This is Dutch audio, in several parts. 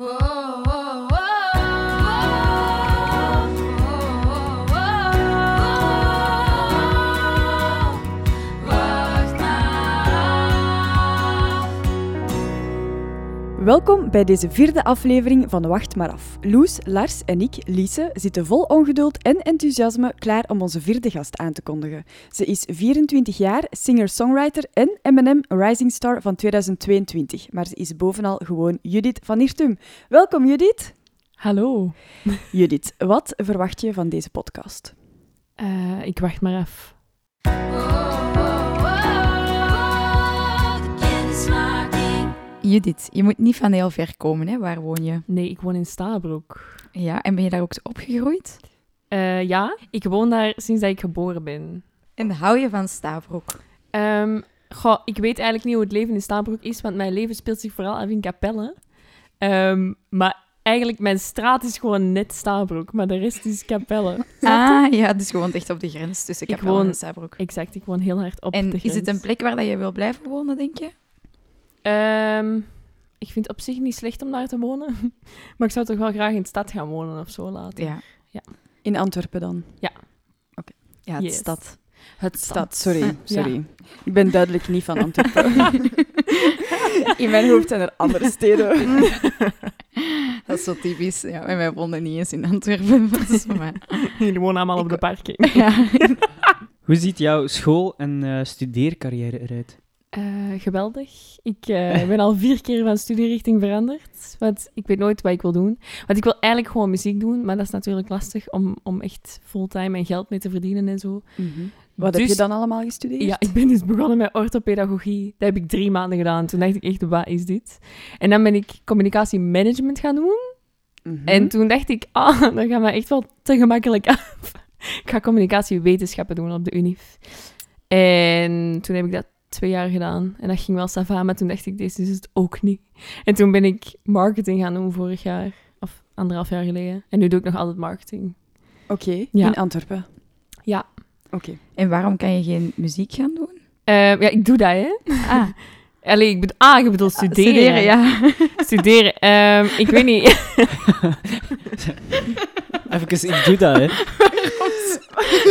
oh. Welkom bij deze vierde aflevering van Wacht maar af. Loes, Lars en ik, Lise, zitten vol ongeduld en enthousiasme klaar om onze vierde gast aan te kondigen. Ze is 24 jaar, singer-songwriter en M&M Rising Star van 2022. Maar ze is bovenal gewoon Judith van Irtum. Welkom Judith. Hallo. Judith, wat verwacht je van deze podcast? Uh, ik wacht maar af. Judith, je moet niet van heel ver komen, hè? Waar woon je? Nee, ik woon in Stabroek. Ja, en ben je daar ook opgegroeid? Uh, ja, ik woon daar sinds dat ik geboren ben. En hou je van Stabroek? Um, goh, ik weet eigenlijk niet hoe het leven in Stabroek is, want mijn leven speelt zich vooral af in Capelle. Um, maar eigenlijk, mijn straat is gewoon net Stabroek, maar de rest is Capelle. Ah, ja, dus gewoon echt op de grens tussen Capelle woon, en Stabroek. Exact, ik woon heel hard op en de grens. En is het een plek waar dat je wil blijven wonen, denk je? Um, ik vind het op zich niet slecht om daar te wonen. maar ik zou toch wel graag in de stad gaan wonen of zo later. Ja. ja. In Antwerpen dan? Ja. Oké. Ja, het yes. stad. Het stad, sorry. sorry. Ja. Ik ben duidelijk niet van Antwerpen. in mijn hoofd zijn er andere steden. Dat is zo typisch. Ja, en wij wonen niet eens in Antwerpen. Jullie wonen allemaal op de parking. Ja. Hoe ziet jouw school- en uh, studeercarrière eruit? Uh, geweldig. Ik uh, ben al vier keer van studierichting veranderd. Want ik weet nooit wat ik wil doen. Want ik wil eigenlijk gewoon muziek doen, maar dat is natuurlijk lastig om, om echt fulltime en geld mee te verdienen en zo. Mm -hmm. Wat dus, heb je dan allemaal gestudeerd? Ja, ik ben dus begonnen met orthopedagogie. Dat heb ik drie maanden gedaan. Toen dacht ik echt, wat is dit? En dan ben ik communicatiemanagement gaan doen. Mm -hmm. En toen dacht ik, ah, dat gaat me echt wel te gemakkelijk af. ik ga communicatiewetenschappen doen op de UNIF. En toen heb ik dat twee jaar gedaan. En dat ging wel sava, maar toen dacht ik, deze is het ook niet. En toen ben ik marketing gaan doen vorig jaar, of anderhalf jaar geleden. En nu doe ik nog altijd marketing. Oké, okay, ja. in Antwerpen? Ja. Oké. Okay. En waarom kan je geen muziek gaan doen? Uh, ja, ik doe dat, hè. Ah. Allee, ik bedoel, ah, je bedoelt studeren. Studeren, ja. studeren. Um, ik weet niet. Even, ik doe dat, hè.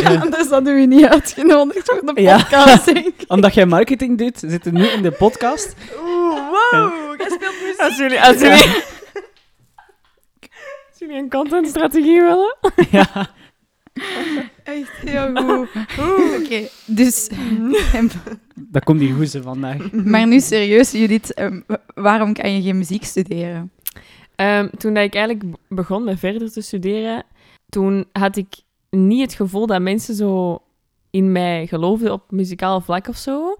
Ja. Anders hadden we niet uitgenodigd voor de podcast, ja. Omdat jij marketing doet, zitten nu in de podcast. Oeh, wow, jij speelt muziek. Als jullie, als jullie, als jullie een contentstrategie willen. Ja. Echt heel goed. Oké, okay, dus... dat komt hier goed vandaag. Maar nu serieus, Judith, um, waarom kan je geen muziek studeren? Um, toen dat ik eigenlijk begon met verder te studeren, toen had ik niet het gevoel dat mensen zo in mij geloofden op muzikaal vlak of zo.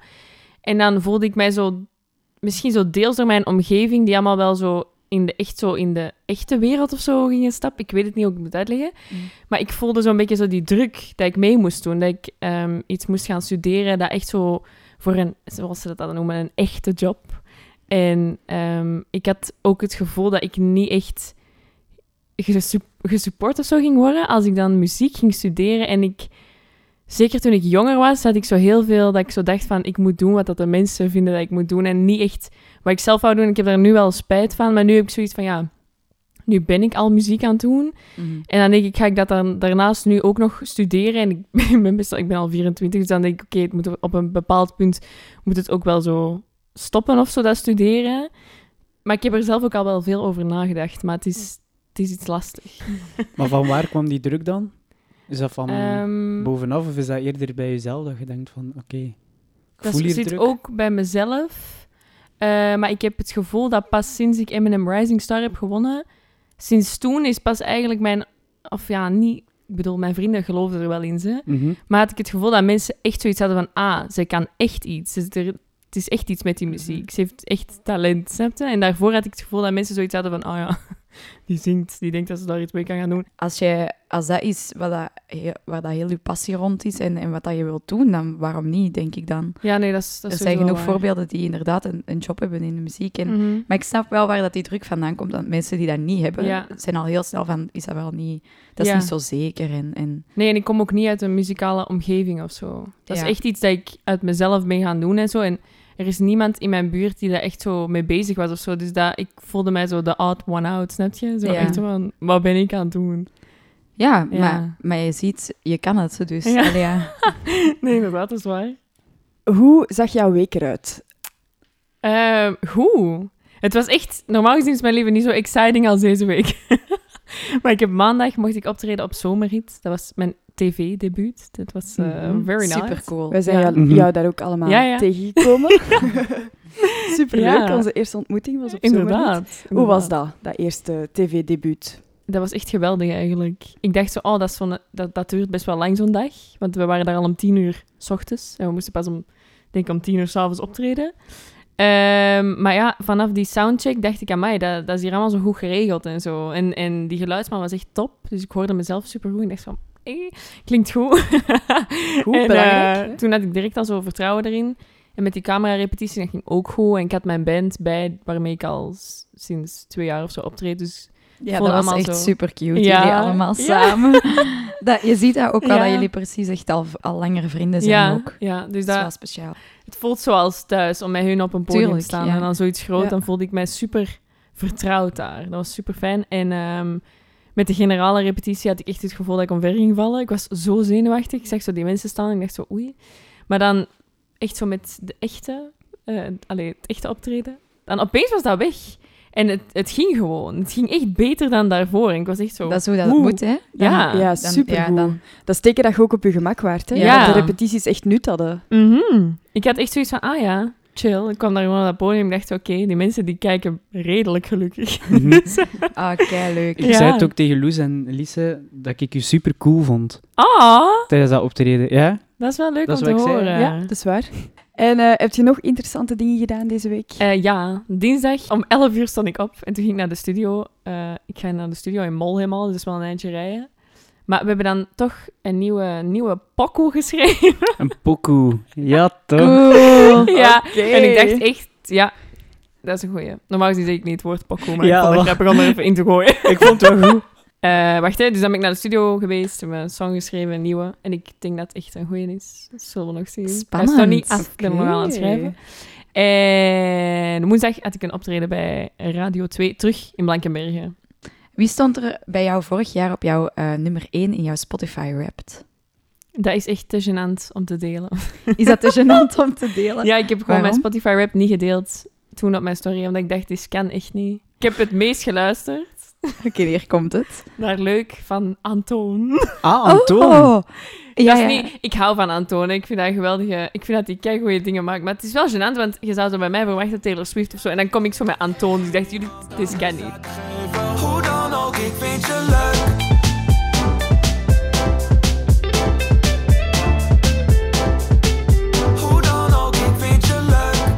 En dan voelde ik mij zo, misschien zo deels door mijn omgeving, die allemaal wel zo in de, echt zo in de echte wereld of zo gingen stappen. Ik weet het niet hoe ik het moet uitleggen. Mm. Maar ik voelde zo'n beetje zo die druk dat ik mee moest doen. Dat ik um, iets moest gaan studeren dat echt zo voor een, zoals ze dat dan noemen, een echte job. En um, ik had ook het gevoel dat ik niet echt gesupport of zo ging worden als ik dan muziek ging studeren. En ik, zeker toen ik jonger was, had ik zo heel veel dat ik zo dacht van, ik moet doen wat dat de mensen vinden dat ik moet doen. En niet echt wat ik zelf wou doen. Ik heb daar nu wel spijt van, maar nu heb ik zoiets van, ja, nu ben ik al muziek aan het doen. Mm. En dan denk ik, ga ik dat dan daarnaast nu ook nog studeren? En ik ben, best, ik ben al 24, dus dan denk ik, oké, het moet op een bepaald punt moet het ook wel zo stoppen of zo, dat studeren. Maar ik heb er zelf ook al wel veel over nagedacht. Maar het is, het is iets lastig. Maar van waar kwam die druk dan? Is dat van um, bovenaf of is dat eerder bij jezelf dat je denkt van oké, okay, dat voel je zit druk? ook bij mezelf. Uh, maar ik heb het gevoel dat pas sinds ik M&M Rising Star heb gewonnen, sinds toen is pas eigenlijk mijn, of ja, niet, ik bedoel, mijn vrienden geloofden er wel in ze, mm -hmm. maar had ik het gevoel dat mensen echt zoiets hadden van, ah, ze kan echt iets. Er, het is echt iets met die muziek. Ze heeft echt talent, snap je? En daarvoor had ik het gevoel dat mensen zoiets hadden van, oh ja, die zingt, die denkt dat ze daar iets mee kan gaan doen. Als, je, als dat is wat dat, waar dat heel je passie rond is en, en wat dat je wilt doen, dan waarom niet, denk ik dan. Ja, nee, dat is dat Er zijn genoeg waar. voorbeelden die inderdaad een, een job hebben in de muziek. En, Mhm. Maar ik snap wel waar dat die druk vandaan komt. Want mensen die dat niet hebben, Ja. zijn al heel snel van, is dat wel niet... Dat is Ja. niet zo zeker. En, en Nee, en ik kom ook niet uit een muzikale omgeving of zo. Dat Ja. is echt iets dat ik uit mezelf ben gaan doen en zo. En, er is niemand in mijn buurt die daar echt zo mee bezig was of zo. Dus dat, ik voelde mij zo de odd one out, snap je? Zo Ja. echt van, wat ben ik aan het doen? Ja, Ja. Maar, maar je ziet, je kan het dus. Ja. Allee, ja. Nee, inderdaad, dat is waar. Hoe zag jouw week eruit? Goed. Het was echt, normaal gezien is mijn leven niet zo exciting als deze week. maar ik heb maandag mocht ik optreden op Zomerhit. Dat was mijn tv-debuut. Dat was eh, Mhm. very nice. Super cool. Wij zijn ja. jou, jou daar ook allemaal Ja, ja. tegengekomen. Superleuk, Ja. onze eerste ontmoeting was op. Inderdaad. Hoe was dat, dat eerste tv-debuut? Dat was echt geweldig eigenlijk. Ik dacht zo, oh, dat, is zo'n- dat, dat duurt best wel lang zo'n dag. Want we waren daar al om tien uur s ochtends. En we moesten pas om, denk ik, om tien uur s'avonds optreden. Ehm, maar ja, vanaf die soundcheck dacht ik aan mij, dat, dat is hier allemaal zo goed geregeld en zo. En, en die geluidsman was echt top. Dus ik hoorde mezelf super goed. En dacht van, hey, klinkt goed. Goed, en, belangrijk, eh, toen had ik direct al zo vertrouwen erin. En met die camera-repetitie, dat ging ook goed. En ik had mijn band bij, waarmee ik al sinds twee jaar of zo optreed. Dus Ja, dat was echt zo. super cute. Ja. Jullie allemaal Ja. samen. Dat, je ziet dat ook wel, Ja. dat jullie precies echt al, al langer vrienden zijn ja, ook. ja, dus Dat is dat, wel speciaal. Het voelt zoals thuis om met hun op een podium Tuurlijk, te staan. En dan zoiets groot, dan voelde ik mij super vertrouwd daar. Dat was super fijn. En ehm, met de generale repetitie had ik echt het gevoel dat ik omver ging vallen. Ik was zo zenuwachtig. Ik zag zo die mensen staan en ik dacht zo, oei. Maar dan echt zo met de echte, eh allee, het echte optreden. Dan opeens was dat weg. En het, het ging gewoon. Het ging echt beter dan daarvoor. En ik was echt zo... Dat is hoe dat moet, hè? Dan- Ja. ja, dan- supergoed. ja, dan- Dat is teken dat je ook op je gemak waart. Hè? Ja. Dat de repetities echt nut hadden. Mhm. Ik had echt zoiets van, ah ja, chill. Ik kwam daar gewoon op dat podium en dacht, oké, die mensen die kijken redelijk gelukkig. Mhm. Ah, kei leuk. Ik Ja. zei het ook tegen Loes en Lise dat ik u super cool vond Ah, tijdens dat optreden. Ja? dat is wel leuk Dat om te zei. horen. Ja, dat is waar. En eh, heb je nog interessante dingen gedaan deze week? Eh, ja, dinsdag om 11 uur stond ik op en toen ging ik naar de studio. Eh, ik ga naar de studio in Mol helemaal, dus dat is wel een eindje rijden. Maar we hebben dan toch een nieuwe, nieuwe pokoe geschreven. Een pokoe. Ja, toch? Cool. ja, en ik dacht echt, ja, dat is een goeie. Normaal gezien zeg ik niet het woord pokoe, maar Ja, ik vond het om er even in te gooien. Ik vond het wel goed. Eh, wacht, hè, dus dan ben ik naar de studio geweest, hebben we een song geschreven, een nieuwe. En ik denk dat het echt een goeie is. Dat zullen we nog zien. Hij is nog Spannend. niet af, ik ben nog aan het schrijven. En woensdag had ik een optreden bij Radio 2, terug in Blankenbergen. Wie stond er bij jou vorig jaar op jouw eh, nummer 1 in jouw Spotify Wrapped? Dat is echt te gênant om te delen. Is dat te gênant om te delen? Ja, ik heb gewoon mijn? Spotify rap niet gedeeld toen op mijn story, omdat ik dacht, dit kan echt niet. Ik heb het meest geluisterd Oké, hier komt het. naar Leuk van Antoon. Ah, Antoon. Oh. Ja, Dat is ja. niet, ik hou van Antoon. Ik vind dat geweldige... Ik vind dat hij kei goede dingen maakt. Maar het is wel gênant, want je zou zo bij mij verwachten Taylor Swift of zo. En dan kom ik zo met Antoon. Dus ik dacht, jullie, dit kan niet. Ik vind je leuk. Hoe dan ook, ik vind je leuk.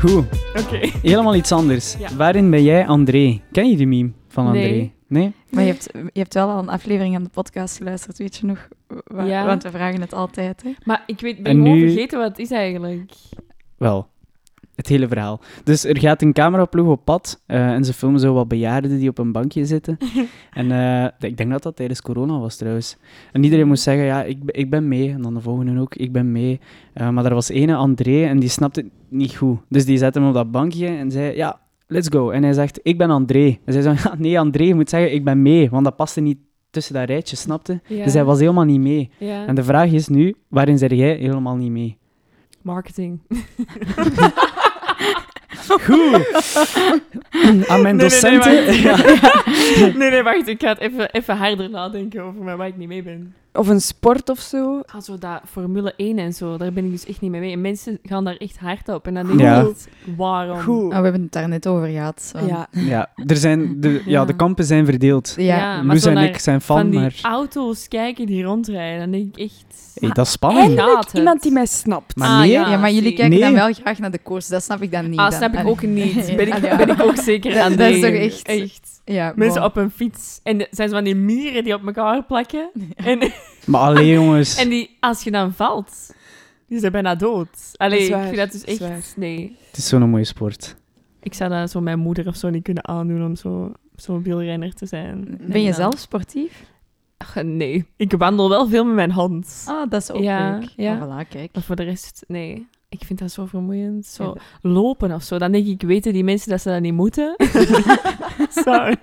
Goed. Oké. Helemaal iets anders. Ja. Waarin ben jij André? Ken je die meme van André? Nee. Nee? Maar je hebt, je hebt wel al een aflevering aan de podcast geluisterd, weet je nog? Wa- Ja. Want we vragen het altijd, hè? Maar ik weet, ben En gewoon nu- vergeten wat het is eigenlijk. Wel. Het hele verhaal. Dus er gaat een cameraploeg op pad eh, en ze filmen zo wat bejaarden die op een bankje zitten. en eh, ik denk dat dat tijdens corona was trouwens. En iedereen moest zeggen, ja, ik, ben- ik ben mee. En dan de volgende ook, ik ben mee. Eh, maar er was ene, André, en die snapte het niet goed. Dus die zette hem op dat bankje en zei, ja, let's go. En hij zegt, ik ben André. En zij zei, ja, nee André, je moet zeggen, ik ben mee. Want dat paste niet tussen dat rijtje, snapte? Ja. Dus hij was helemaal niet mee. Ja. En de vraag is nu, waarin zeg jij helemaal niet mee? Marketing. Goed. Aan mijn Nee, nee, nee, docenten. wacht. Ja. nee, nee, wacht. Ik ga het even, even harder nadenken over waar ik niet mee ben. Of een sport of zo? Ah, zo dat Formule 1 en zo, daar ben ik dus echt niet mee mee. En mensen gaan daar echt hard op. En dan denk Ja. ik, echt, waarom? Goed. Oh, we hebben het daar net over gehad. Ja. Ja, er zijn de, ja. Ja. de kampen zijn verdeeld. Ja. Ja, en naar ik zijn Van fan, die maar auto's kijken die rondrijden, dan denk ik echt... hey, dat is spannend. Het. Iemand die mij snapt. Maar Ah, nee, Ja, maar jullie kijken dan wel graag naar de koers, dat snap ik dan niet. Ah, dan. snap ik ook niet. Ben ik, Ah, ben ik ook zeker Dat- aan dat is toch echt- echt. Ja, Mensen op een fiets. En de- zijn ze van die mieren die op elkaar plakken. En, Maar alleen jongens. en die, als je dan valt, die zijn bijna dood. Allee, ik vind dat dus echt... waar. Nee. Het is zo'n mooie sport. Ik zou dat zo mijn moeder of zo niet kunnen aandoen om zo- zo'n wielrenner te zijn. Ben je dan- zelf sportief? Ach, nee, ik wandel wel veel met mijn hand. Ah, dat is ook Ja, leuk. ja. Ah, voilà, kijk. Maar voor de rest, nee. Ik vind dat zo vermoeiend. Zo Ja, lopen of zo. Dan denk ik, weten die mensen dat ze dat niet moeten? Sorry.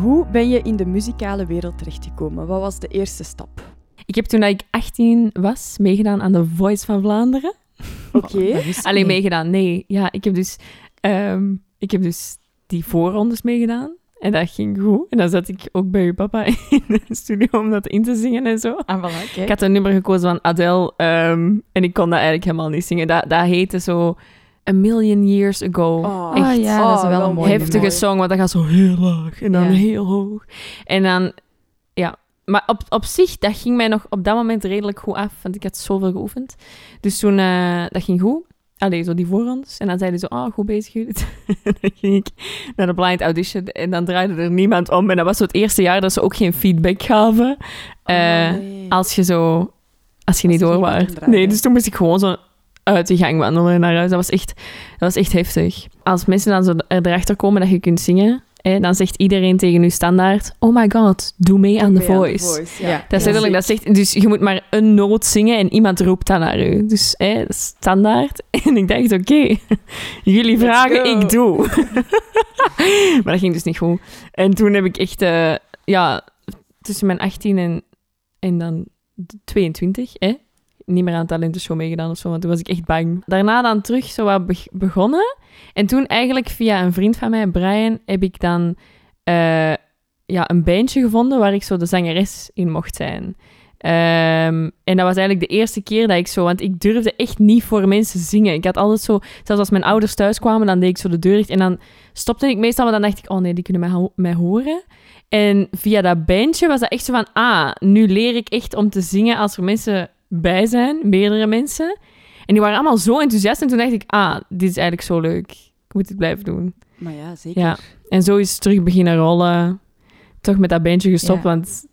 Hoe ben je in de muzikale wereld terechtgekomen? Wat was de eerste stap? Ik heb toen ik 18 was meegedaan aan The Voice van Vlaanderen. Oké. Alleen meegedaan, nee. Ja, ik heb dus, ehm, ik heb dus die voorrondes meegedaan. En dat ging goed. En dan zat ik ook bij uw papa in de studio om dat in te zingen en zo. Ah, voilà. Ik had een nummer gekozen van Adele ehm, en ik kon dat eigenlijk helemaal niet zingen. Dat, dat heette zo A Million Years Ago. Oh, Echt ja, dat is wel een mooie heftige song, want dat gaat zo heel laag en dan Ja. heel hoog. En dan. Maar op, op zich, dat ging mij nog op dat moment redelijk goed af, want ik had zoveel geoefend. Dus toen, eh, dat ging goed. Allee, zo die voorrondes. En dan zeiden ze, oh, goed bezig, Judith. en dan ging ik naar de blind audition en dan draaide er niemand om. En dat was zo het eerste jaar dat ze ook geen feedback gaven. Eh, nee. Als je zo... Als je niet door draaien. Nee, dus toen moest ik gewoon zo uit de gang wandelen naar huis. Dat was echt, dat was echt heftig. Als mensen dan zo er erachter komen dat je kunt zingen, dan zegt iedereen tegen je standaard, oh my god, doe mee aan aan Voice. ja. Ja. Dat is letterlijk, dat zegt, dus je moet maar een noot zingen en iemand roept dan naar u. Dus standaard. En ik dacht, oké, jullie Let's vragen, go. ik doe. maar dat ging dus niet goed. En toen heb ik echt, eh, ja, tussen mijn 18 en, en dan 22, hè, niet meer aan talentenshow meegedaan of zo, want toen was ik echt bang. Daarna dan terug zo wat be- begonnen. En toen eigenlijk via een vriend van mij, Brian, heb ik dan eh, ja, een bandje gevonden waar ik zo de zangeres in mocht zijn. Ehm, en dat was eigenlijk de eerste keer dat ik zo... Want ik durfde echt niet voor mensen zingen. Ik had altijd zo... Zelfs als mijn ouders thuis kwamen, dan deed ik zo de deur dicht. En dan stopte ik meestal, maar dan dacht ik... Oh nee, die kunnen mij, mij horen. En via dat bandje was dat echt zo van... Ah, nu leer ik echt om te zingen als er mensen bij zijn. Meerdere mensen. En die waren allemaal zo enthousiast. En toen dacht ik... Ah, dit is eigenlijk zo leuk. Ik moet dit blijven doen. Maar ja, zeker. Ja. En zo is het terug beginnen rollen. Toch met dat bandje gestopt, Ja. want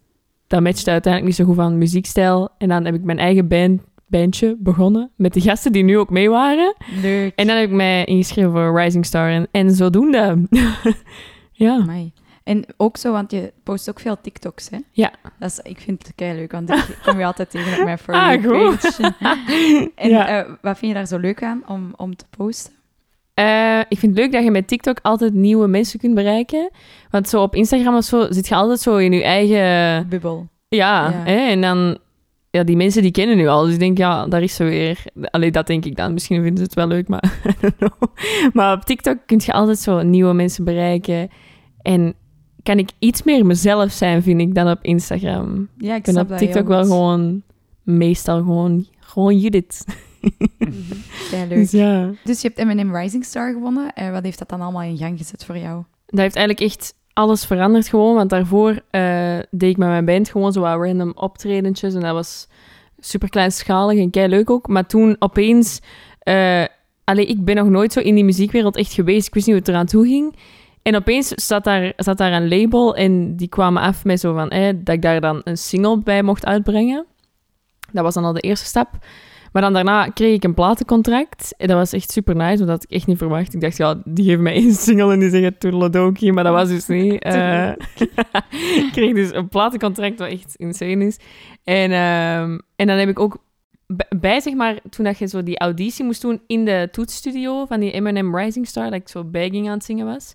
dat matchte uiteindelijk niet zo goed van muziekstijl. En dan heb ik mijn eigen band, bandje begonnen, met de gasten die nu ook mee waren. Leuk. En dan heb ik mij ingeschreven voor Rising Star en, en zodoende. ja. Amai. En ook zo, want je post ook veel TikToks, hè? Ja. Dat is, ik vind het kei leuk, want ik kom je altijd tegen op mijn For Ah, page. En Ja. eh, wat vind je daar zo leuk aan om, om te posten? Eh, ik vind het leuk dat je met TikTok altijd nieuwe mensen kunt bereiken. Want zo op Instagram of zo zit je altijd zo in je eigen... Bubbel. Ja, Ja. Hè? en dan... Ja, die mensen die kennen nu al. Dus ik denk, ja, daar is ze weer. Allee, dat denk ik dan. Misschien vinden ze het wel leuk, maar I don't know. Maar op TikTok kun je altijd zo nieuwe mensen bereiken. En kan ik iets meer mezelf zijn, vind ik, dan op Instagram. Ja, ik ben snap op dat TikTok heel wel goed. gewoon... Meestal gewoon... Gewoon Judith. Kei leuk. Dus ja. Dus je hebt M&M Rising Star gewonnen. En wat heeft dat dan allemaal in gang gezet voor jou? Dat heeft eigenlijk echt alles veranderd gewoon. Want daarvoor eh, deed ik met mijn band gewoon zo wat random optredentjes. En dat was super kleinschalig en kei leuk ook. Maar toen opeens... eh allee, ik ben nog nooit zo in die muziekwereld echt geweest. Ik wist niet hoe het eraan toe ging. En opeens zat daar, zat daar een label en die kwamen af met zo van... eh, dat ik daar dan een single bij mocht uitbrengen. Dat was dan al de eerste stap. Maar dan daarna kreeg ik een platencontract. En dat was echt super nice, want dat had ik echt niet verwacht. Ik dacht, ja, die geven mij één single en die zeggen toedeledokie, maar dat was dus niet. Eh, ik kreeg dus een platencontract wat echt insane is. En, ehm, en dan heb ik ook bij, zeg maar, toen dat je zo die auditie moest doen in de toetsstudio van die M&M Rising Star, dat ik zo bij ging aan het zingen was.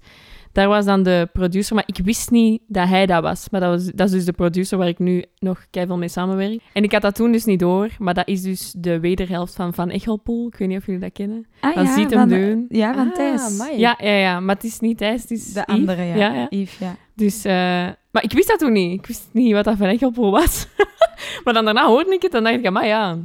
Daar was dan de producer, maar ik wist niet dat hij dat was. Maar dat, was, dat is dus de producer waar ik nu nog keihard mee samenwerk. En ik had dat toen dus niet door, maar dat is dus de wederhelft van Van Echelpoel. Ik weet niet of jullie dat kennen. Ah, Van Ziet hem doen. Ja, van Ah, Thijs. Ja, ja, ja, maar het is niet Thijs, het is De Yves. andere, ja. ja, ja. Yves, ja. Dus, eh, maar ik wist dat toen niet. Ik wist niet wat dat Van Echelpoel was. maar dan daarna hoorde ik het en dacht ik, maar ja.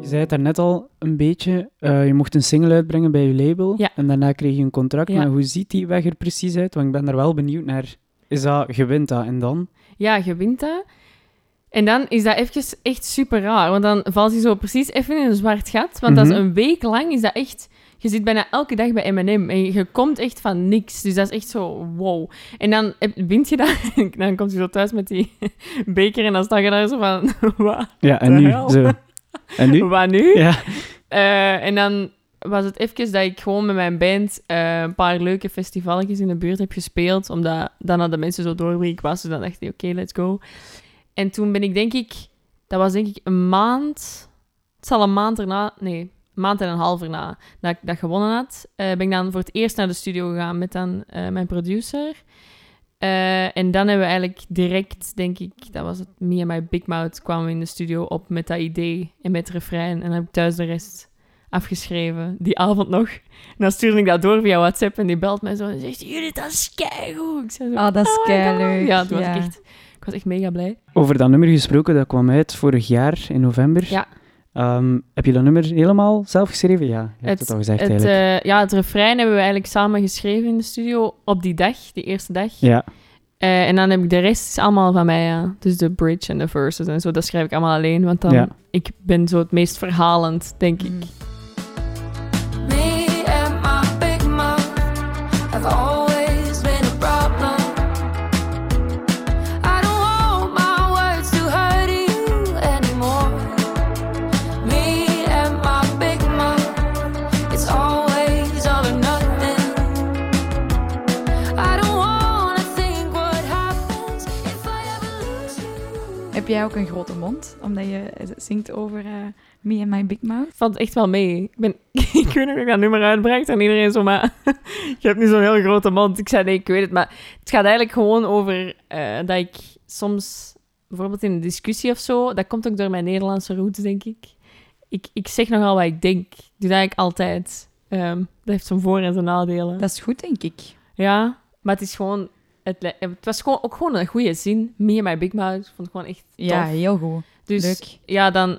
Je zei het daarnet al een beetje. eh, je mocht een single uitbrengen bij je label. Ja. En daarna kreeg je een contract. Ja. Maar hoe ziet die weg er precies uit? Want ik ben daar wel benieuwd naar. Is dat, je wint dat en dan? Ja, je wint dat. En dan is dat even echt super raar. Want dan valt hij zo precies even in een zwart gat. Want dat is Mhm. een week lang is dat echt... je zit bijna elke dag bij M&M en je komt echt van niks. Dus dat is echt zo, wow. En dan wint je dat en dan komt je zo thuis met die beker en dan sta je daar zo van, wat, Ja, en nu? Zo. En nu? wat nu? Ja. Eh, en dan was het even dat ik gewoon met mijn band eh, een paar leuke festivalletjes in de buurt heb gespeeld. Omdat dan hadden mensen zo door wie ik was. Dus dan dacht ik, oké, let's go. En toen ben ik denk ik... Dat was denk ik een maand... Het zal een maand erna... Nee, maand en een half erna dat ik dat gewonnen had. eh, ben ik dan voor het eerst naar de studio gegaan met dan eh, mijn producer. Eh, en dan hebben we eigenlijk direct, denk ik, dat was het, Me and My Big Mouth, kwamen we in de studio op met dat idee en met het refrein. En dan heb ik thuis de rest afgeschreven, die avond nog. En dan stuurde ik dat door via WhatsApp en die belt mij zo en zegt, Judith, dat is keigoed. Ik zei zo, Oh, dat is "Oh my God." keileuk. Ja, toen was ik echt, ik was echt mega blij. Over dat nummer gesproken, dat kwam uit vorig jaar in november. Ja. Ehm, heb je dat nummer helemaal zelf geschreven? Ja, je hebt het, al gezegd het, eigenlijk. eh, ja, het refrein hebben we eigenlijk samen geschreven in de studio op die dag, die eerste dag. ja. Eh, en dan heb ik de rest is allemaal van mij, ja. Dus de bridge en de verses en zo, dat schrijf ik allemaal alleen. Want dan, Ja. ik ben zo het meest verhalend, denk ik. Mm. Heb jij ook een grote mond? Omdat je zingt over eh, Me and My Big Mouth? valt echt wel mee. Ik, ben, ik weet nog dat ik dat nummer uitbracht en iedereen zo, maar je hebt niet zo'n heel grote mond. Ik zei, nee, ik weet het, maar het gaat eigenlijk gewoon over eh, dat ik soms, bijvoorbeeld in een discussie of zo, dat komt ook door mijn Nederlandse roots, denk ik. Ik, ik zeg nogal wat ik denk. Ik doe dat eigenlijk altijd. Ehm, dat heeft zijn voor- en zijn nadelen. Dat is goed, denk ik. Ja, maar het is gewoon... Het, het was gewoon, ook gewoon een goede zin. Me and my big mouth. vond ik gewoon echt tof. Ja, heel goed. dus Leuk. ja, dan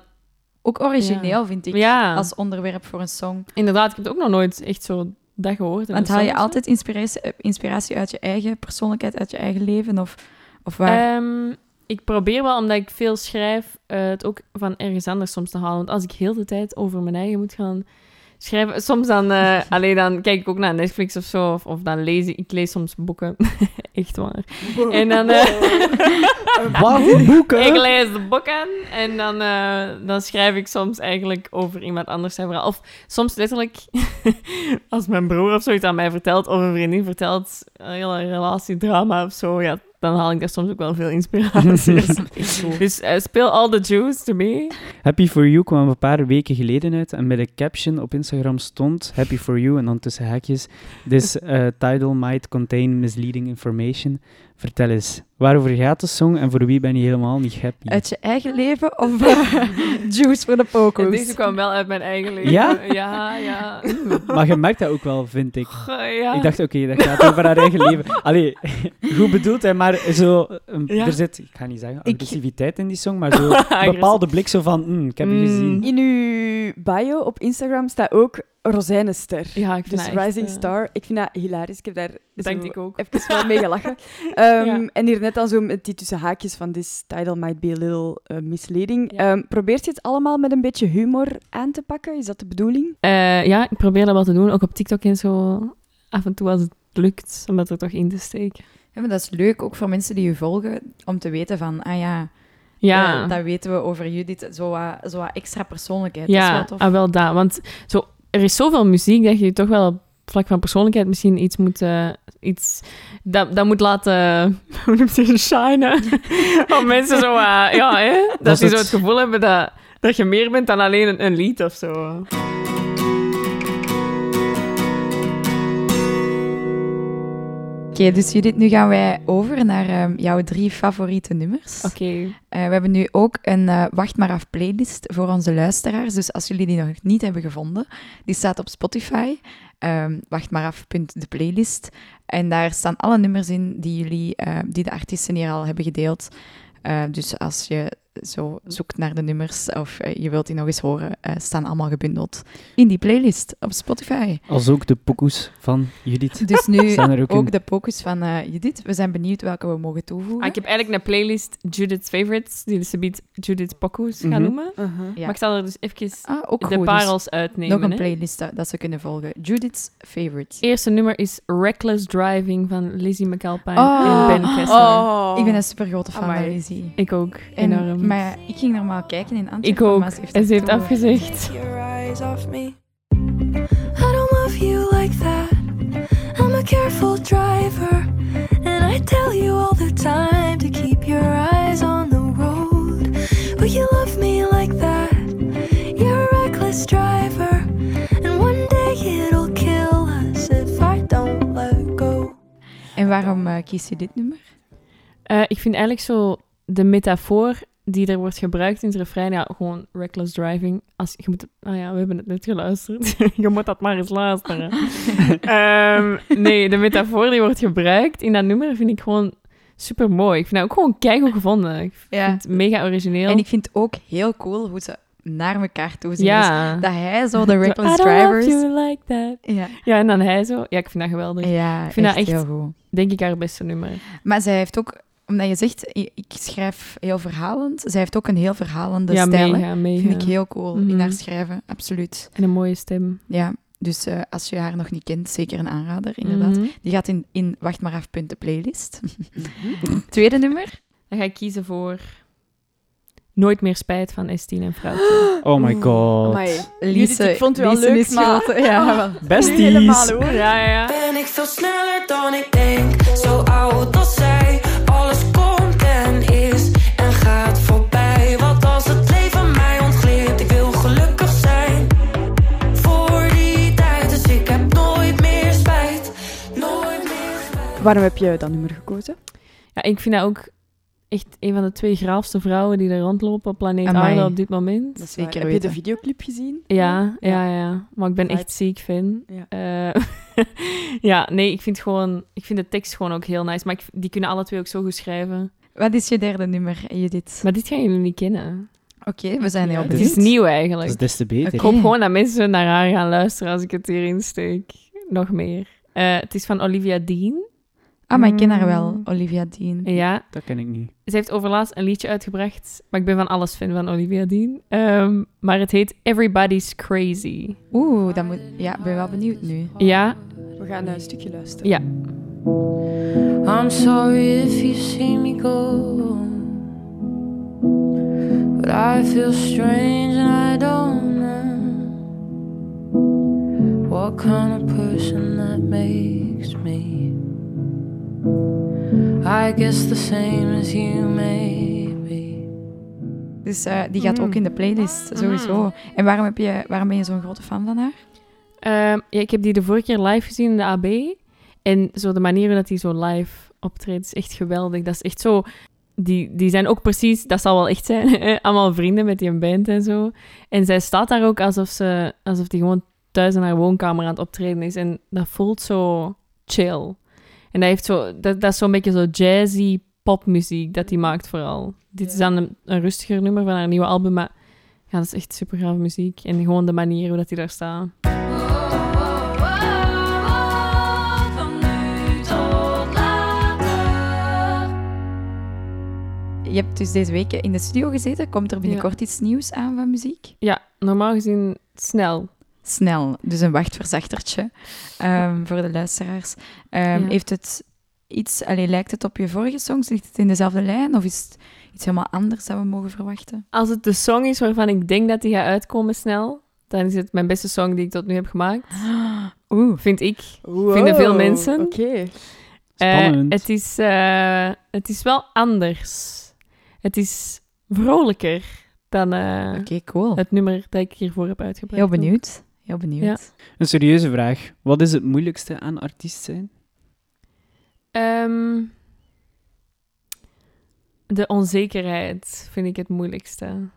Ook origineel, vind ik, Ja. als onderwerp voor een song. inderdaad, ik heb het ook nog nooit echt zo dat gehoord. Want haal je altijd inspiratie, eh, inspiratie uit je eigen persoonlijkheid, uit je eigen leven? Of, of waar? Ehm, ik probeer wel, omdat ik veel schrijf, eh, het ook van ergens anders soms te halen. Want als ik heel de tijd over mijn eigen moet gaan schrijven, soms dan, eh, alleen dan kijk ik ook naar Netflix of zo, of, of dan lees ik, ik lees soms boeken. Echt waar. En dan, eh, Wat? Boeken? ik lees de boeken en dan, eh, dan schrijf ik soms eigenlijk over iemand anders zijn verhaal. Of soms letterlijk, als mijn broer of zoiets aan mij vertelt, of een vriendin vertelt, een hele relatiedrama of zo, ja, dan haal ik daar soms ook wel veel inspiratie. dus eh, speel all the juice to me. Happy for You kwam een paar weken geleden uit en bij de caption op Instagram stond Happy for You en dan tussen haakjes This eh, title might contain misleading information. Vertel eens, waarover gaat de song en voor wie ben je helemaal niet happy? Uit je eigen leven of eh, juice voor de En poko's? deze kwam wel uit mijn eigen leven. Ja? Ja, ja. Maar je merkt dat ook wel, vind ik. Goh, ja. Ik dacht, oké, dat gaat over haar eigen leven. Allee, goed bedoeld, hè, maar zo, um, Ja. er zit, ik ga niet zeggen Ik- agressiviteit in die song, maar zo een bepaalde blik zo van, mm, ik heb je Mm. gezien. In uw bio op Instagram staat ook Rozijnenster. Ja, ik vind Dus dat echt, Rising eh, Star. Ik vind dat hilarisch. Ik heb daar Dank zo ik ook. even wel mee gelachen. Ehm, Ja. En hier net dan zo met die tussen haakjes van this title might be a little eh, misleading. Ja. Ehm, probeert je het allemaal met een beetje humor aan te pakken? Is dat de bedoeling? Eh, ja, ik probeer dat wel te doen. Ook op TikTok en zo. Af en toe als het lukt, om dat er toch in te steken. Ja, maar dat is leuk, ook voor mensen die je volgen, om te weten van, ah ja, Ja, eh, dat weten we over Judith. Zo wat, zo wat extra persoonlijkheid. Dat is ja wel tof. ah, wel dat. Want zo, er is zoveel muziek dat je toch wel op vlak van persoonlijkheid misschien iets moet... eh, iets, dat, dat moet laten... Hoe noemt je shinen? Om mensen zo... eh, ja, hè? Dat die zo het- het gevoel hebben dat, dat je meer bent dan alleen een, een lied of zo. Oké, dus Judith, nu gaan wij over naar ehm, jouw drie favoriete nummers. Oké. Eh, we hebben nu ook een eh, Wacht maar af playlist voor onze luisteraars. Dus als jullie die nog niet hebben gevonden, die staat op Spotify. Ehm wacht maar af, punt de playlist. En daar staan alle nummers in die, jullie, eh, die de artiesten hier al hebben gedeeld. Dus als je zo zoekt naar de nummers of eh, je wilt die nog eens horen, eh, staan allemaal gebundeld in die playlist op Spotify. Als ook de pokoes van Judith. Dus nu Staan er ook ook in. de focus van eh, Judith. We zijn benieuwd welke we mogen toevoegen. Ah, ik heb eigenlijk een playlist Judith's Favorites, die dus biedt Judith Pokus gaan Mhm. noemen. Uh-huh. Ja. Maar ik zal er dus even Ah, ook de goed, dus parels uitnemen. nog een hè. playlist dat, dat ze kunnen volgen. Judith's Favorites. eerste nummer is Reckless Driving van Lizzie McAlpine Oh. en Ben Kessler. Oh. Ik ben een super grote fan Amai. van Lizzie. Ik ook, En, enorm. Maar ik ging normaal kijken in Antwerpen. ik ook. maar ze heeft En ze heeft afgezegd. I don't love you like that. I'm a careful driver, and I tell you all the time to keep your eyes on the road. But you love me like that. You're a reckless driver, and one day it'll kill us if I don't let go. En waarom eh, kies je dit nummer? Eh, ik vind eigenlijk zo de metafoor die er wordt gebruikt in het refrein, ja, gewoon reckless driving. Als, je moet, ah ja, we hebben het net geluisterd. je moet dat maar eens luisteren. Ehm, nee, de metafoor die wordt gebruikt in dat nummer vind ik gewoon super mooi. Ik vind dat ook gewoon keigoed gevonden. Ik Ja. vind het mega origineel. En ik vind het ook heel cool hoe ze naar elkaar toe zien. ja. Dus dat hij zo de reckless I don't drivers... you like that. Ja, Ja, en dan hij zo. Ja, ik vind dat geweldig. ja Ik vind dat echt echt- heel goed. Denk ik haar beste nummer. Maar zij heeft ook... Omdat je zegt, ik schrijf heel verhalend. Zij heeft ook een heel verhalende ja, stijl. hè. mega, mega. Vind ik heel cool in Mhm. haar schrijven. Absoluut. En een mooie stem. Ja, dus eh, als je haar nog niet kent, zeker een aanrader, inderdaad. Mhm. Die gaat in, in Wacht maar af, punt de playlist. Tweede nummer. Dan ga ik kiezen voor Nooit meer spijt van Estine en Vrouwtje. Oh my god. Amai. Lise, ik vond u al leuk, maar- Ja, Besties. helemaal hoor. ja, ja, ja. Ben ik veel sneller dan ik denk, zo oud als zij. Waarom heb je dat nummer gekozen? Ja, ik vind dat ook echt een van de twee graafste vrouwen die er rondlopen op planeet Amai. Aarde op dit moment. Dat is Zeker. Heb je de videoclip gezien? Ja, Ja. ja, ja. Maar ik ben Vibe. echt ziek fan. Ja. Eh, ja, nee, ik vind gewoon... Ik vind de tekst gewoon ook heel nice. Maar ik, die kunnen alle twee ook zo goed schrijven. Wat is je derde nummer, Judith? Maar dit gaan jullie niet kennen. Oké, we zijn heel Ja, Het benieuwd. is nieuw Dat eigenlijk. is des te beter. Ik hoop gewoon dat mensen naar haar gaan luisteren als ik het hierin steek. Nog meer. Eh, het is van Olivia Dean. Ah, maar ik ken haar Mm. wel, Olivia Dean. Ja, Dat ken ik niet. ze heeft overlaatst een liedje uitgebracht. Maar ik ben van alles fan van Olivia Dean. Ehm, maar het heet Everybody's Crazy. Oeh, dat moet... Ja, ik ben wel benieuwd nu. Ja, We gaan een stukje luisteren. ja. I'm sorry if you see me go. But I feel strange and I don't know what kind of person that makes me. I guess the same as you may be. Dus eh, die gaat ook in de playlist, sowieso. En waarom, heb je, waarom ben je zo'n grote fan van haar? Ehm, ja, ik heb die de vorige keer live gezien in de AB. En zo de manier waarop hij zo live optreedt is echt geweldig. Dat is echt zo... Die, die zijn ook precies, dat zal wel echt zijn, allemaal vrienden met die band en zo. En zij staat daar ook alsof ze, alsof die gewoon thuis in haar woonkamer aan het optreden is. En dat voelt zo chill. En dat, heeft zo, dat, dat is zo'n beetje zo jazzy popmuziek dat hij maakt vooral. Dit is dan een, een rustiger nummer van haar nieuwe album, maar ja, dat is echt super grave muziek. En gewoon de manier hoe dat hij daar staat. Je hebt dus deze week in de studio gezeten. Komt er binnenkort iets nieuws aan van muziek? Ja, normaal gezien snel. Snel, dus een wachtverzachtertje ehm, voor de luisteraars. Ehm, Ja. Heeft het iets, allee, lijkt het op je vorige songs? Ligt het in dezelfde lijn of is het iets helemaal anders dat we mogen verwachten? Als het de song is waarvan ik denk dat die gaat uitkomen snel, dan is het mijn beste song die ik tot nu heb gemaakt. Oeh, Vind ik. Wow. Vinden veel mensen. Oké. Eh, Spannend. het, is, eh, het is wel anders. Het is vrolijker dan eh, oké, cool. het nummer dat ik hiervoor heb uitgebracht. Heel benieuwd. Heel benieuwd. Ja. Een serieuze vraag. Wat is het moeilijkste aan artiest zijn? Ehm, de onzekerheid vind ik het moeilijkste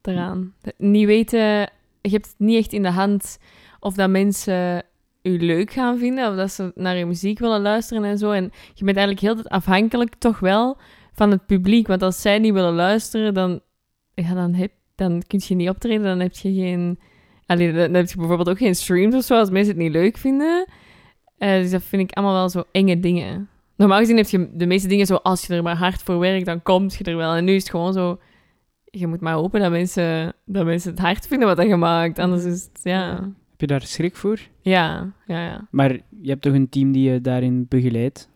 daaraan. De- niet weten, je hebt het niet echt in de hand of dat mensen u leuk gaan vinden of dat ze naar je muziek willen luisteren en zo. En je bent eigenlijk heel de tijd afhankelijk toch wel van het publiek. Want als zij niet willen luisteren, dan ja, dan, heb, dan kun je niet optreden, dan heb je geen... Allee, dan heb je bijvoorbeeld ook geen streams of zo, als mensen het niet leuk vinden. Eh, dus dat vind ik allemaal wel zo enge dingen. Normaal gezien heb je de meeste dingen zo, als je er maar hard voor werkt, dan komt je er wel. En nu is het gewoon zo, je moet maar hopen dat mensen, dat mensen het hard vinden wat je maakt. Anders is het, ja... Heb je daar schrik voor? Ja, ja, ja. Maar je hebt toch een team die je daarin begeleidt?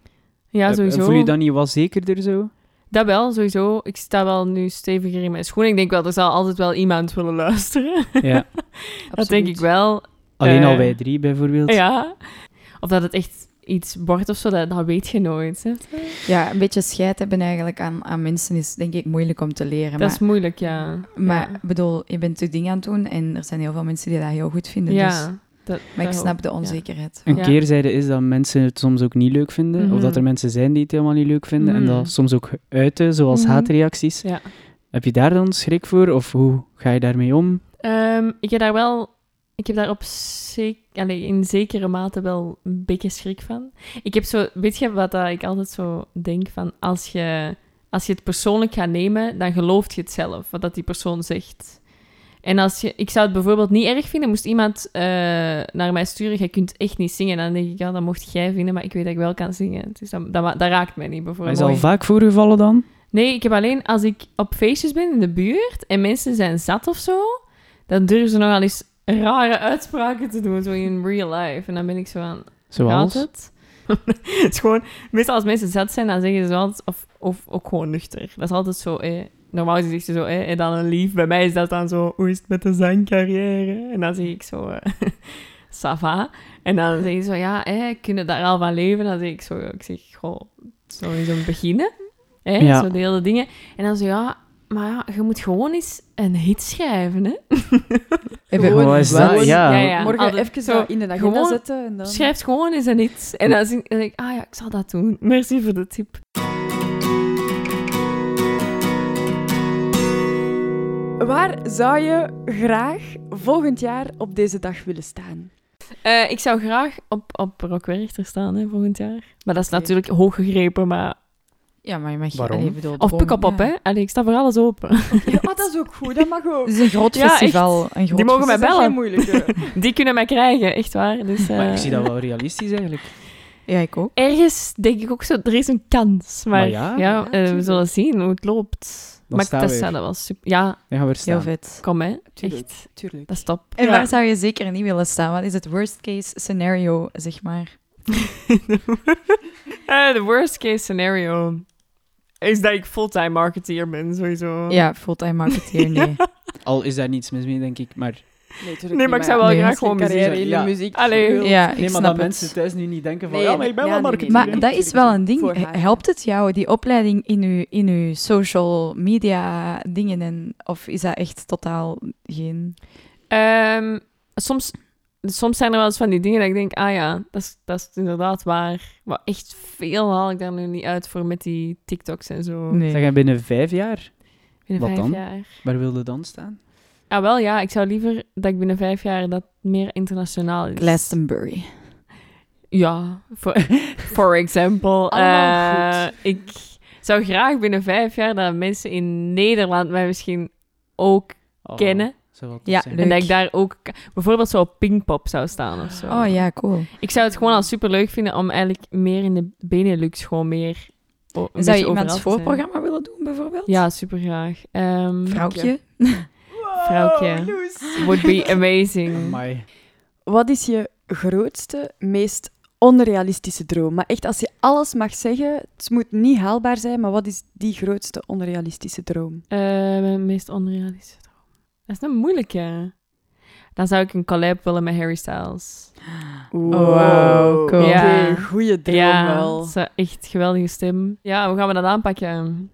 Ja, Eh, sowieso. Voel je dan niet wel zekerder zo? Dat wel, sowieso. Ik sta wel nu steviger in mijn schoenen. Ik denk wel, er zal altijd wel iemand willen luisteren. Ja. dat denk ik wel. Alleen Eh, al wij drie bijvoorbeeld. Ja. Of dat het echt iets wordt of zo, dat, dat weet je nooit. Hè. Ja, een beetje scheid hebben eigenlijk aan, aan mensen is denk ik moeilijk om te leren. Dat maar is moeilijk, ja. maar ja. bedoel, je bent je ding aan het doen en er zijn heel veel mensen die dat heel goed vinden. Dus, Ja. Dat, maar ik snap ook, de ja. onzekerheid. Een keerzijde is dat mensen het soms ook niet leuk vinden. Of Mhm. dat er mensen zijn die het helemaal niet leuk vinden. En Mhm. dat soms ook uiten, zoals Mhm. haatreacties. Ja. Heb je daar dan schrik voor? Of hoe ga je daarmee om? Ehm, ik heb daar wel... Ik heb daar op zek, allee, in zekere mate wel een beetje schrik van. Ik heb zo... Weet je wat dat ik altijd zo denk van... Als je, als je het persoonlijk gaat nemen, dan gelooft je het zelf, wat dat die persoon zegt. En als je... Ik zou het bijvoorbeeld niet erg vinden, moest iemand eh, naar mij sturen, jij kunt echt niet zingen. Dan denk ik, ja, dat mocht jij vinden, maar ik weet dat ik wel kan zingen. Dus dat, dat, dat raakt mij niet, Maar bijvoorbeeld. is al vaak voorgevallen dan? Nee, ik heb alleen als ik op feestjes ben in de buurt en mensen zijn zat of zo, dan durven ze nogal eens rare uitspraken te doen, zo in real life. En dan ben ik zo aan, Zoals? het? het is gewoon, meestal als mensen zat zijn, dan zeggen ze altijd, of, of ook gewoon nuchter. Dat is altijd zo, eh, normaal zegt ze zo, eh, en dan een lief. Bij mij is dat dan zo, hoe is het met de zangcarrière? En dan zeg ik zo, eh, ça va. En dan zeggen ze zo, ja, eh, kunnen daar al van leven? Dan zeg ik zo, ik zeg, goh, zo eens een beginnen. Hè? Ja. Zo de hele dingen. En dan zo, ja, maar ja, je moet gewoon eens een hit schrijven, hè? Hebben- Gewoon Wat is dat? Ja. ja, ja. Morgen Altijd even zo, in de agenda zetten en dan... Schrijf gewoon eens een hit. En dan denk ik, ah ja, ik zal dat doen. Merci voor de tip. Waar zou je graag volgend jaar op deze dag willen staan? Eh, ik zou graag op, op Rock Werchter staan, hè, volgend jaar. Maar dat is natuurlijk hoog gegrepen, maar... Ja, maar je mag... Waarom? allee, bedoel, Of Pukkelpop, ja. hè. Allee, ik sta voor alles open. Ja, oh, dat is ook goed, dat mag ook. Het is een groot Ja, festival. Een groot Die mogen mij festival. Dat is bellen. Die kunnen mij krijgen, echt waar. Dus, eh, Maar ik zie dat wel realistisch eigenlijk. Ja, ik ook. Ergens denk ik ook zo, er is een kans. Maar, Maar ja. ja, Ja, eh, we zullen zien hoe het loopt. Dan maar staan dat we zou dat wel super... Ja, Dan gaan we er Heel staan. vet. kom hè. Tuurlijk, Echt, tuurlijk. dat is top. En Ja. waar zou je zeker niet willen staan? Wat is het worst case scenario, zeg maar? Eh, De worst case scenario is dat ik fulltime marketeer ben, sowieso. Ja, fulltime marketeer, nee. Al is daar niets mis mee, denk ik. Maar, Nee, Nee, maar ik zou wel Nee, graag gewoon een carrière muziek in Ja. de muziek Allee. Ja, nee, ik maar snap dat het. mensen thuis nu niet denken van... Nee, ja, maar ik ben ja, wel nee, marketeer. Maar Nee, dat is wel een ding. Helpt het jou, die opleiding in uw, in uw social media dingen? En, of is dat echt totaal geen... Ehm, soms, soms zijn er wel eens van die dingen dat ik denk, ah ja, dat is, dat is inderdaad waar. Maar echt veel haal ik daar nu niet uit voor met die TikToks en zo. Nee. Zeg, en binnen vijf jaar, Binnen Wat vijf dan? jaar. waar wilde dan staan? Ah, wel ja, ik zou liever dat ik binnen vijf jaar dat meer internationaal is. Glastonbury. Ja, voor for example. Allemaal eh, ik zou graag binnen vijf jaar dat mensen in Nederland mij misschien ook Oh, kennen. Ja, zijn. leuk. En dat ik daar ook bijvoorbeeld zo op Pinkpop zou staan of zo. Oh ja, cool. Ik zou het gewoon al super leuk vinden om eigenlijk meer in de Benelux gewoon meer. Zou je iemands zijn. voorprogramma willen doen, bijvoorbeeld? Ja, super graag. Ehm Vrouwtje? Vrouwtje. would be amazing. Amai. Wat is je grootste, meest onrealistische droom? Maar echt, als je alles mag zeggen, het moet niet haalbaar zijn, maar wat is die grootste onrealistische droom? Eh, mijn meest onrealistische droom. Dat is een moeilijke. Dan zou ik een collab willen met Harry Styles. Wow, cool. Ja. Oké, goeie droom ja, wel. dat is echt geweldige stem. Ja, hoe gaan we dat aanpakken?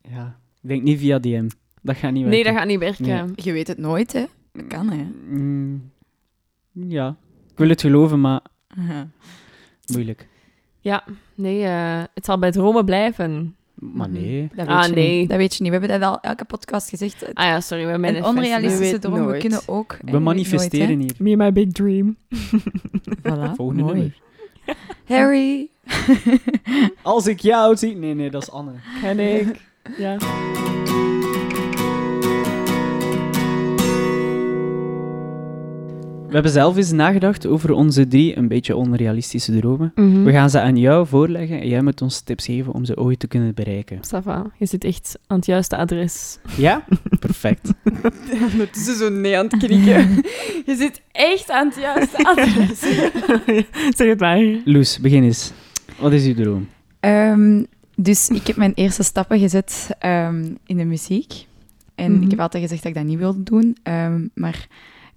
Ja, ik denk niet via DM. Dat gaat niet werken. Nee, dat gaat niet werken. Nee. Je weet het nooit, hè? Dat kan, hè? Mm, ja, ik wil het geloven, maar Aha. moeilijk. Nee, eh, het zal bij dromen blijven. Maar Mhm. nee. Dat weet Ah, je nee. niet. Dat weet je niet. We hebben dat al elke podcast gezegd. Ah ja, sorry, we hebben een een onrealistische droom, we nooit. kunnen ook... We manifesteren hier. Me and my big dream. Voilà, Volgende mooi. nummer. Harry. Als ik jou zie... Nee, nee, dat is Anne. En ik. Ja. We hebben zelf eens nagedacht over onze drie een beetje onrealistische dromen. Mhm. We gaan ze aan jou voorleggen en jij moet ons tips geven om ze ooit te kunnen bereiken. Ça va. Je zit echt aan het juiste adres. Ja? Perfect. Ondertussen zo nee aan het krieken. Je zit echt aan het juiste adres. zeg het maar. Loes, begin eens. Wat is uw droom? Ehm, dus ik heb mijn eerste stappen gezet ehm, in de muziek. En Mhm. ik heb altijd gezegd dat ik dat niet wilde doen. ehm, maar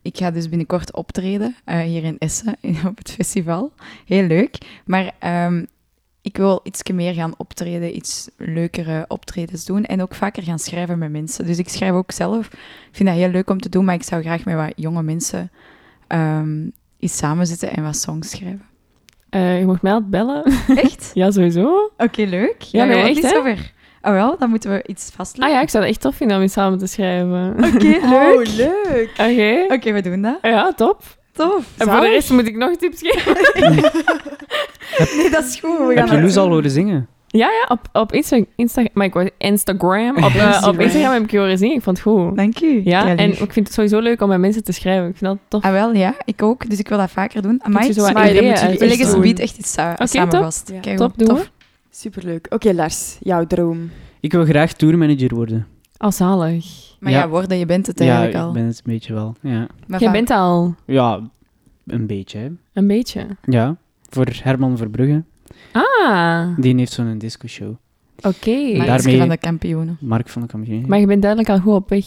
ik ga dus binnenkort optreden eh, hier in Essen op het festival. Heel leuk. Maar ehm, ik wil iets meer gaan optreden, iets leukere optredens doen. En ook vaker gaan schrijven met mensen. Dus ik schrijf ook zelf. Ik vind dat heel leuk om te doen, maar ik zou graag met wat jonge mensen ehm eens samen zitten en wat songs schrijven. Eh, je mocht mij altijd bellen. Echt? ja, sowieso. Oké, leuk. Ja, nee, je wilt echt, iets over. Oh wel, dan moeten we iets Ah vastleggen. ja, ik zou het echt tof vinden om iets samen te schrijven. Oké, leuk. Oh, leuk. Oké. Oké, we doen dat. Ja, top. Tof. En voor de rest moet ik nog tips geven. Nee, dat is goed. We Heb gaan je dat Loes al horen zingen? Ja, ja, op, op Insta Insta maar ik wou- Instagram. Op, eh, op Instagram. Instagram heb ik je horen zingen. Ik vond het goed. Dank u. Ja, en ik vind het sowieso leuk om met mensen te schrijven. Ik vind dat tof. Ah, wel, ja. Ik ook. Dus ik wil dat vaker doen. Amai, je zo maar dan ideeën moet jullie- ze biedt echt iets sa- Oké, samen top. vast. Ja. Kijk, Top, doen we. Superleuk. Oké, Lars, jouw droom. Ik wil graag tourmanager worden. Al zalig. Maar ja, Ja. worden, je bent het Ja, eigenlijk ik al. ben het een beetje wel. Ja, Maar Jij bent al ja een beetje. Hè. een beetje. Ja, voor Herman Verbrugge. Ah, Die heeft zo'n disco-show. oké. Daarmee- Daarmee... van de kampioenen. Mark van de Kampioen. Maar je bent duidelijk al goed op weg.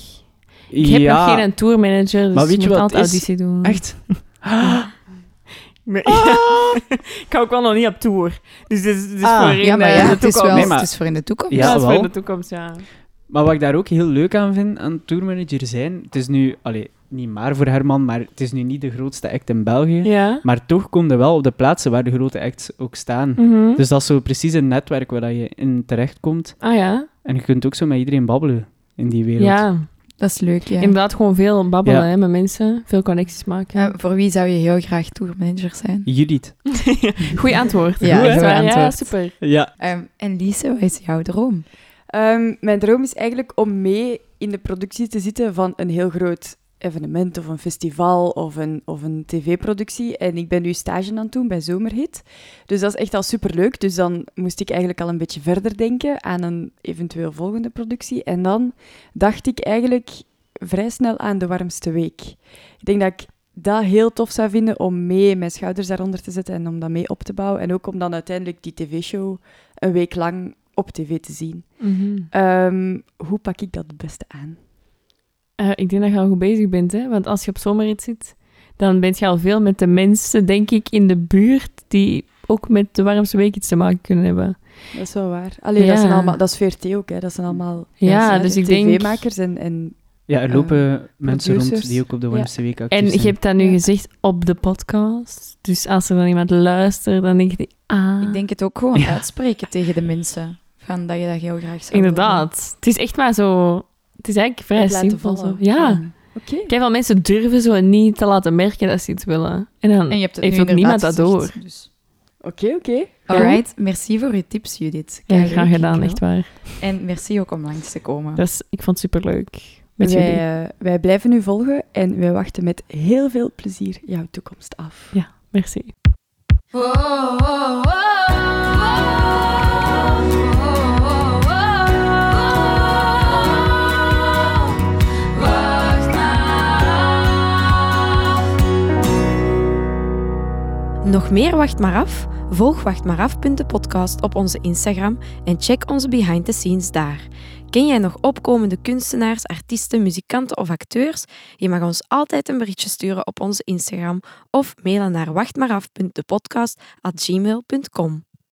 Ik heb ja, nog geen tourmanager, dus Maar weet je je moet wat altijd auditie doen. Echt? Nee. ik ga ook wel nog niet op tour. Dus dit is, dit is Ah. voor in Ja, maar eh, ja, de het is, toekomst. wel, Nee, maar- het is voor in de toekomst. Ja, dat is voor wel. de toekomst, ja. Maar wat ik daar ook heel leuk aan vind, aan tourmanager zijn, het is nu, allee, niet maar voor Herman, maar het is nu niet de grootste act in België. Ja. Maar toch kom je wel op de plaatsen waar de grote acts ook staan. Mhm. Dus dat is zo precies een netwerk waar dat je in terechtkomt. Ah ja. En je kunt ook zo met iedereen babbelen in die wereld. Ja. Dat is leuk, ja. Inderdaad, gewoon veel babbelen Ja. hè, met mensen. Veel connecties maken. Ja, voor wie zou je heel graag tourmanager zijn? Judith. Goeie antwoord. Ja, Goed, hè? Ja, antwoord. super. Ja. Ehm, en Lise, wat is jouw droom? Ehm, mijn droom is eigenlijk om mee in de productie te zitten van een heel groot evenement of een festival of een, of een tv-productie. En ik ben nu stage aan het doen bij Zomerhit. Dus dat is echt al superleuk. Dus dan moest ik eigenlijk al een beetje verder denken aan een eventueel volgende productie. En dan dacht ik eigenlijk vrij snel aan De Warmste Week. Ik denk dat ik dat heel tof zou vinden om mee mijn schouders daaronder te zetten en om dat mee op te bouwen. En ook om dan uiteindelijk die tv-show een week lang op tv te zien. Mhm. Ehm, hoe pak ik dat het beste aan? Eh, ik denk dat je al goed bezig bent, hè? want als je op zomerrit zit, dan ben je al veel met de mensen, denk ik, in de buurt die ook met de warmste week iets te maken kunnen hebben. Dat is wel waar. Alleen dat, zijn allemaal, dat is VRT ook, hè. dat zijn allemaal Ja, dus ik denk- tv-makers en, en Ja, er lopen mensen rond die ook op de warmste week actief En je hebt dat nu Ja. gezegd op de podcast, dus als er dan iemand luistert, dan denk je, ah, Ik denk het ook gewoon Ja. uitspreken tegen de mensen. Van dat je dat heel graag zou inderdaad. Het is echt maar zo, het is eigenlijk vrij simpel. Zo. Ja. doen. Oké. Kijk, veel mensen durven zo niet te laten merken dat ze iets willen. En dan En je hebt het heeft ook niemand dat door. gezegd, Dus. Oké, oké. Alright, merci voor je tips, Judith. Ja, Keileuk, graag gedaan, echt waar. En merci ook om langs te komen. Dus ik vond het superleuk met jullie. Wij, eh, wij blijven u volgen en wij wachten met heel veel plezier jouw toekomst af. Merci. Nog meer Wacht maar af? Volg Wacht maar af. de podcast op onze Instagram en check onze behind the scenes daar. Ken jij nog opkomende kunstenaars, artiesten, muzikanten of acteurs? Je mag ons altijd een berichtje sturen op onze Instagram of mailen naar wachtmaaraf.depodcast@gmail.com.